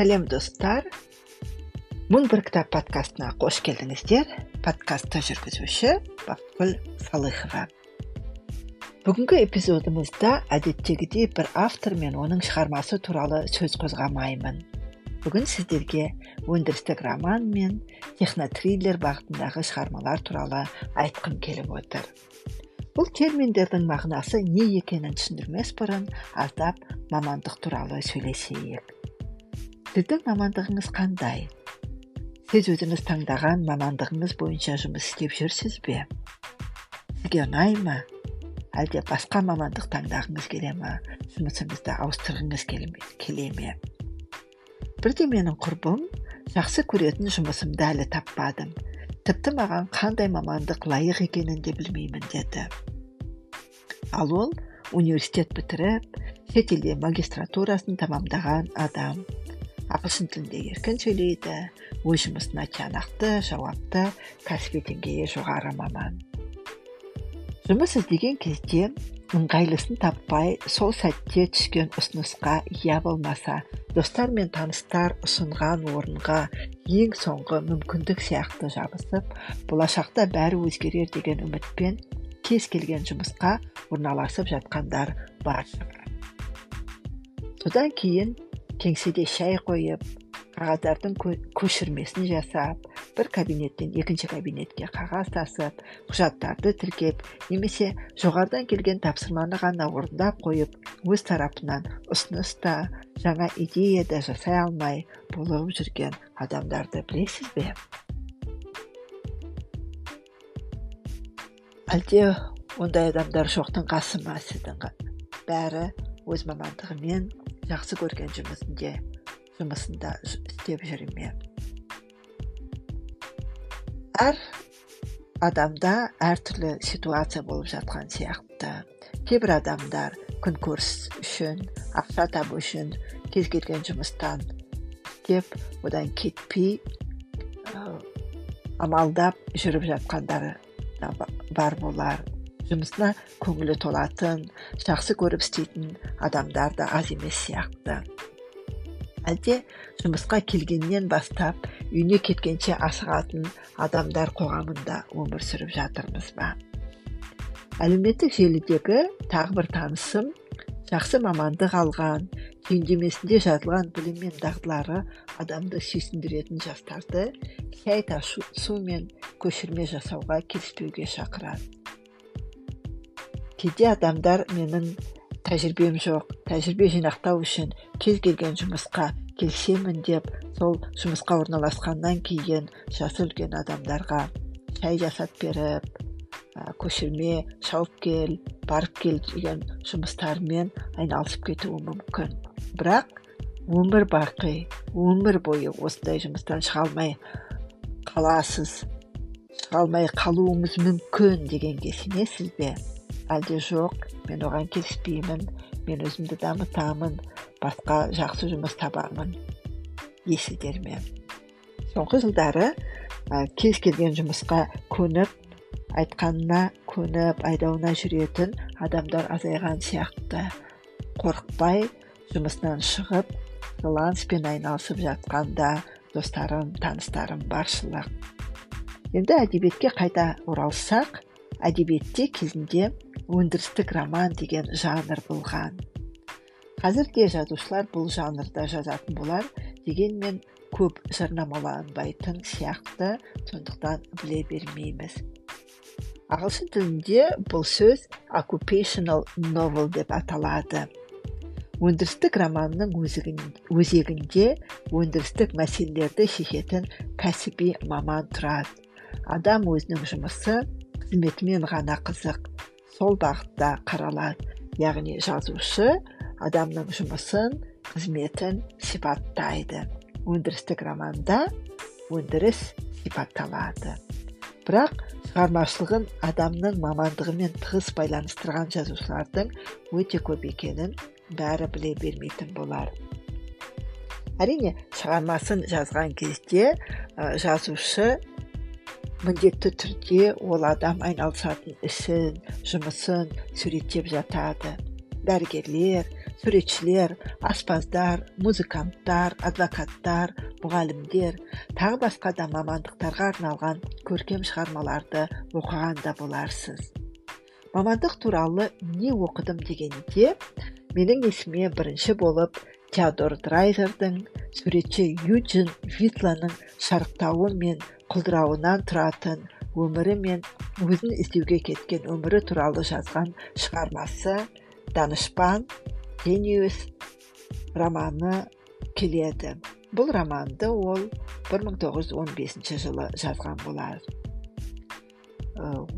сәлем достар. Мың бір кітап подкастына қош келдіңіздер. Подкастты жүргізуші бақытгүл салыхова. Бүгінгі эпизодымызда әдеттегідей бір автор мен оның шығармасы туралы сөз қозғамаймын. Бүгін сіздерге өндірістік роман мен технотриллер бағытындағы шығармалар туралы айтқым келіп отыр. Бұл терминдердің мағынасы не екенін түсіндірмес бұрын аздап мамандық туралы сөйлесейік. Сіздің мамандығыңыз қандай сіз өзіңіз таңдаған мамандығыңыз бойынша жұмыс істеп жүрсіз бе сізге ұнай ма әлде басқа мамандық таңдағыңыз келе ма жұмысыңызды ауыстырғыңыз келе ме бірде менің құрбым жақсы көретін жұмысымды әлі таппадым тіпті маған қандай мамандық лайық екенін де білмеймін деді ал ол университет бітіріп шетелде магистратурасын тамамдаған адам. Ағылшын тілінде еркін сөйлейді өз жұмысына тиянақты жауапты кәсіби деңгейі жоғары маман. Жұмыс іздеген кезде ыңғайлысын таппай сол сәтте түскен ұсынысқа ия болмаса достар мен таныстар ұсынған орынға ең соңғы мүмкіндік сияқты жабысып болашақта бәрі өзгерер деген үмітпен кез келген жұмысқа орналасып жатқандар бар. Содан кейін кеңседе шай қойып қағаздардың көшірмесін жасап бір кабинеттен екінші кабинетке қағаз тасып құжаттарды тіркеп немесе жоғарыдан келген тапсырманы ғана орындап қойып өз тарапынан ұсыныс та жаңа идея да жасай алмай болып жүрген адамдарды білесіз бе? Әлде ондай адамдар жоқтың қасы ма сіздің? Бәрі өз мамандығымен жақсы көрген жұмысында жұмысында істеп жүре ме әр адамда әртүрлі ситуация болып жатқан сияқты. Кейбір адамдар күнкөріс үшін ақша табу үшін кез келген жұмыстан істеп одан кетпей амалдап жүріп жатқандары да бар болар. Жұмысына көңілі толатын жақсы көріп істейтін адамдар да аз емес сияқты әлде жұмысқа келгеннен бастап үйіне кеткенше асығатын адамдар қоғамында өмір сүріп жатырмыз ба әлеуметтік желідегі тағы бір танысым жақсы мамандық алған түйіндемесінде жазылған білім мен дағдылары адамды сүйсіндіретін жастарды шай тасу мен көшірме жасауға келіспеуге шақырады кейде адамдар менің тәжірибем жоқ. Тәжірибе жинақтау үшін кез келген жұмысқа келісемін деп сол жұмысқа орналасқаннан кейін жасы үлкен адамдарға шай жасап беріп көшірме шауып кел барып кел деген жұмыстармен айналысып кетуі мүмкін. Бірақ өмір бақи өмір бойы осындай жұмыстан шыға алмай қаласыз шыға алмай қалуыңыз мүмкін дегенге сенесіз бе әлде жоқ мен оған келіспеймін мен өзімді дамытамын басқа жақсы жұмыс табамын есіңдер ме соңғы жылдары ә, кез келген жұмысқа көніп айтқанына көніп айдауына жүретін адамдар азайған сияқты. Қорықпай жұмысынан шығып фриланспен айналысып жатқанда достарым таныстарым баршылық. Енді әдебиетке қайта оралсақ әдебиетте кезінде өндірістік роман деген жанр болған. Қазір де жазушылар бұл жанрда жазатын болар дегенмен көп жарнамаланбайтын сияқты сондықтан біле бермейміз. Ағылшын тілінде бұл сөз occupational novel деп аталады. Өндірістік романның өзегінде өндірістік мәселелерді шешетін кәсіби маман тұрады. Адам өзінің жұмысы қызметімен ғана қызық. Сол бағытта қаралады яғни жазушы адамның жұмысын қызметін сипаттайды. Өндірістік романда өндіріс сипатталады. Бірақ шығармашылығын адамның мамандығымен тығыз байланыстырған жазушылардың өте көп екенін бәрі біле бермейтін болар. Әрине шығармасын жазған кезде жазушы міндетті түрде ол адам айналысатын ісін жұмысын суреттеп жатады. Дәрігерлер суретшілер аспаздар музыканттар адвокаттар мұғалімдер тағы басқа да мамандықтарға арналған көркем шығармаларды оқыған да боларсыз. Мамандық туралы не оқыдым дегенде менің есіме бірінші болып теодор драйзердің суретші юджин витланың шарықтауы мен құлдырауынан тұратын өмірі мен өзін іздеуге кеткен өмірі туралы жазған шығармасы данышпан гениус романы келеді. Бұл романды ол 1915 жылы жазған болар.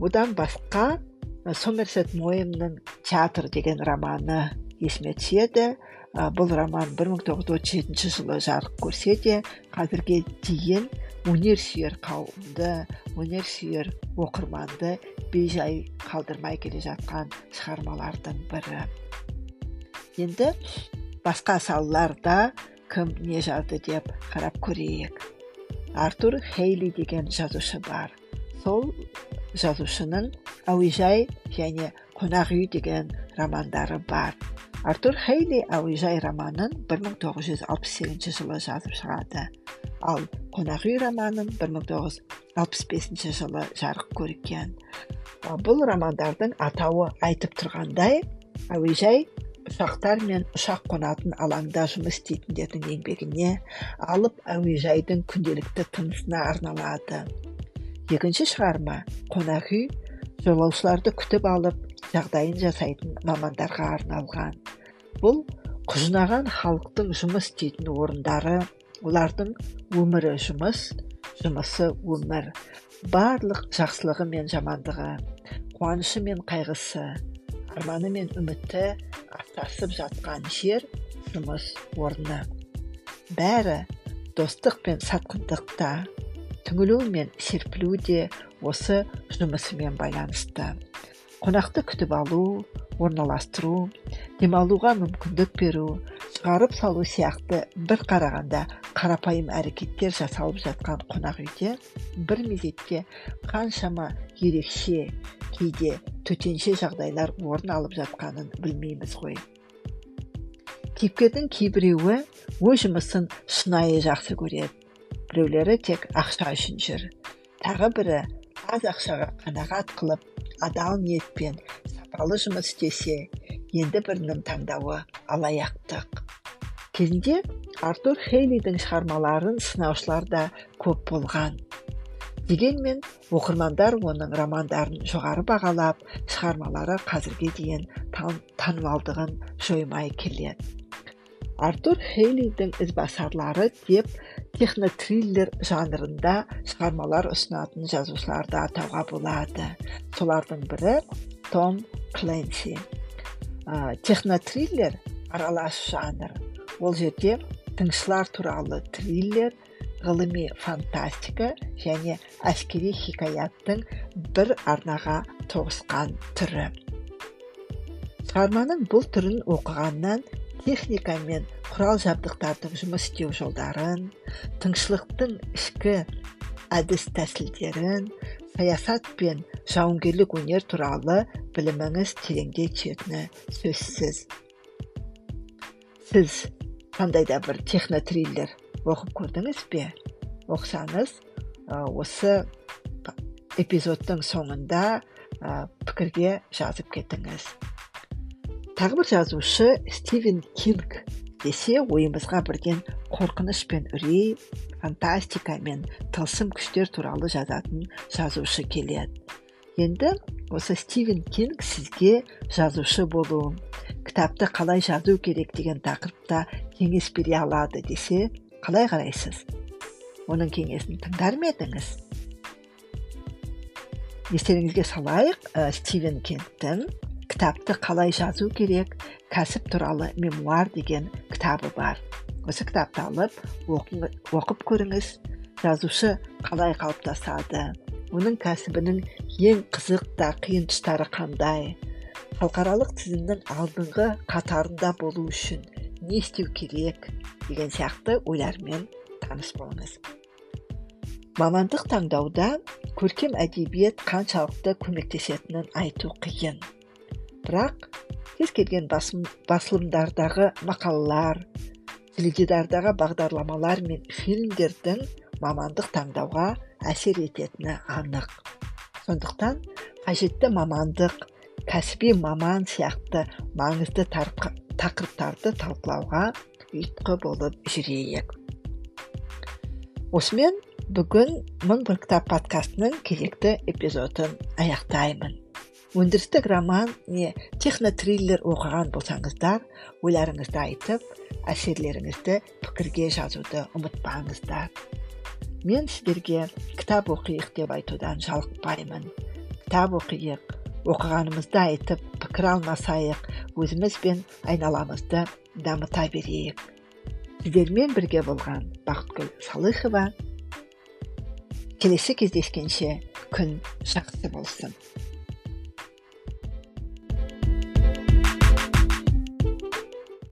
Одан басқа сомерсет моемнің театр деген романы есіме түседі. Бұл роман 1937 жылы жарық көрсе де қазірге дейін өнерсүйер қауымды өнерсүйер оқырманды бейжай қалдырмай келе жатқан шығармалардың бірі. Енді басқа салаларда кім не жазды деп қарап көрейік. Артур хейли деген жазушы бар. Сол жазушының әуежай және қонақ үй деген романдары бар. Артур хейли әуежай романын 1968 жылы жазып шығады ал қонақ үй романын 1965 жылы жарық көрген бұл романдардың атауы айтып тұрғандай әуежай ұшақтар мен ұшақ қонатын алаңда жұмыс істейтіндердің еңбегіне алып әуежайдың күнделікті тынысына арналады екінші шығарма қонақ үй жолаушыларды күтіп алып жағдайын жасайтын мамандарға арналған бұл құжынаған халықтың жұмыс істейтін орындары олардың өмірі жұмыс жұмысы өмір барлық жақсылығы мен жамандығы қуанышы мен қайғысы арманы мен үміті астасып жатқан жер жұмыс орны. Бәрі достық пен сатқындықта түңілу мен серпілу де осы жұмысымен байланысты. Қонақты күтіп алу орналастыру демалуға мүмкіндік беру шығарып салу сияқты бір қарағанда қарапайым әрекеттер жасалып жатқан қонақ үйде бір мезетте қаншама ерекше кейде төтенше жағдайлар орын алып жатқанын білмейміз ғой. Кейіпкердің кейбіреуі өз жұмысын шынайы жақсы көреді біреулері тек ақша үшін жүр. Тағы бірі аз ақшаға қанағат қылып адал ниетпен сапалы жұмыс істесе енді бірінің таңдауы алаяқтық. Кезінде артур хейлидің шығармаларын сынаушылар да көп болған. Дегенмен оқырмандар оның романдарын жоғары бағалап шығармалары қазірге дейін танымалдығын жоймай келеді. Артур хейлидің ізбасарлары деп технотриллер жанрында шығармалар ұсынатын жазушыларды атауға болады. Солардың бірі том кленси ә, технотриллер аралас жанр. Ол жерде тыңшылар туралы триллер ғылыми фантастика және әскери хикаяттың бір арнаға тоғысқан түрі. Шығарманың бұл түрін оқығаннан техника мен құрал жабдықтардың жұмыс істеу жолдарын тыңшылықтың ішкі әдіс тәсілдерін саясат пен жауынгерлік өнер туралы біліміңіз тереңдей түсетіні сөзсіз. Сіз қандай да бір технотриллер оқып көрдіңіз бе? Оқысаңыз осы эпизодтың соңында пікірге жазып кетіңіз тағы бір жазушы стивен кинг десе ойымызға бірден қорқыныш пен үрей фантастика мен тылсым күштер туралы жазатын жазушы келеді. Енді осы стивен кинг сізге жазушы болу кітапты қалай жазу керек деген тақырыпта кеңес бере алады десе қалай қарайсыз? Оның кеңесін тыңдар ма едіңіз? Естеріңізге салайық ә, стивен кенттің кітапты қалай жазу керек? Кәсіп туралы мемуар деген кітабы бар. Осы кітапты алып оқып көріңіз. Жазушы қалай қалыптасады? Оның кәсібінің ең қызық та қиын тұстары қандай? Халықаралық тізімнің алдыңғы қатарында болу үшін не істеу керек? Деген сияқты ойлармен таныс болыңыз. Мамандық таңдауда көркем әдебиет қаншалықты көмектесетінін айту қиын. Бірақ кез келген басылымдардағы мақалалар теледидардағы бағдарламалар мен фильмдердің мамандық таңдауға әсер ететіні анық. Сондықтан қажетті мамандық кәсіби маман сияқты маңызды тақырыптарды талқылауға ұйытқы болып жүрейік. Осымен бүгін мың бір кітап подкастының кезекті эпизодын аяқтаймын. Өндірістік роман не технотриллер оқыған болсаңыздар ойларыңызды айтып әсерлеріңізді пікірге жазуды ұмытпаңыздар. Мен сіздерге кітап оқиық деп айтудан жалықпаймын. Кітап оқиық оқығанымызды айтып пікір алмасайық өзіміз бен айналамызды дамыта берейік. Сіздермен бірге болған бақытгүл салыхова. Келесі кездескенше күн жақсы болсын.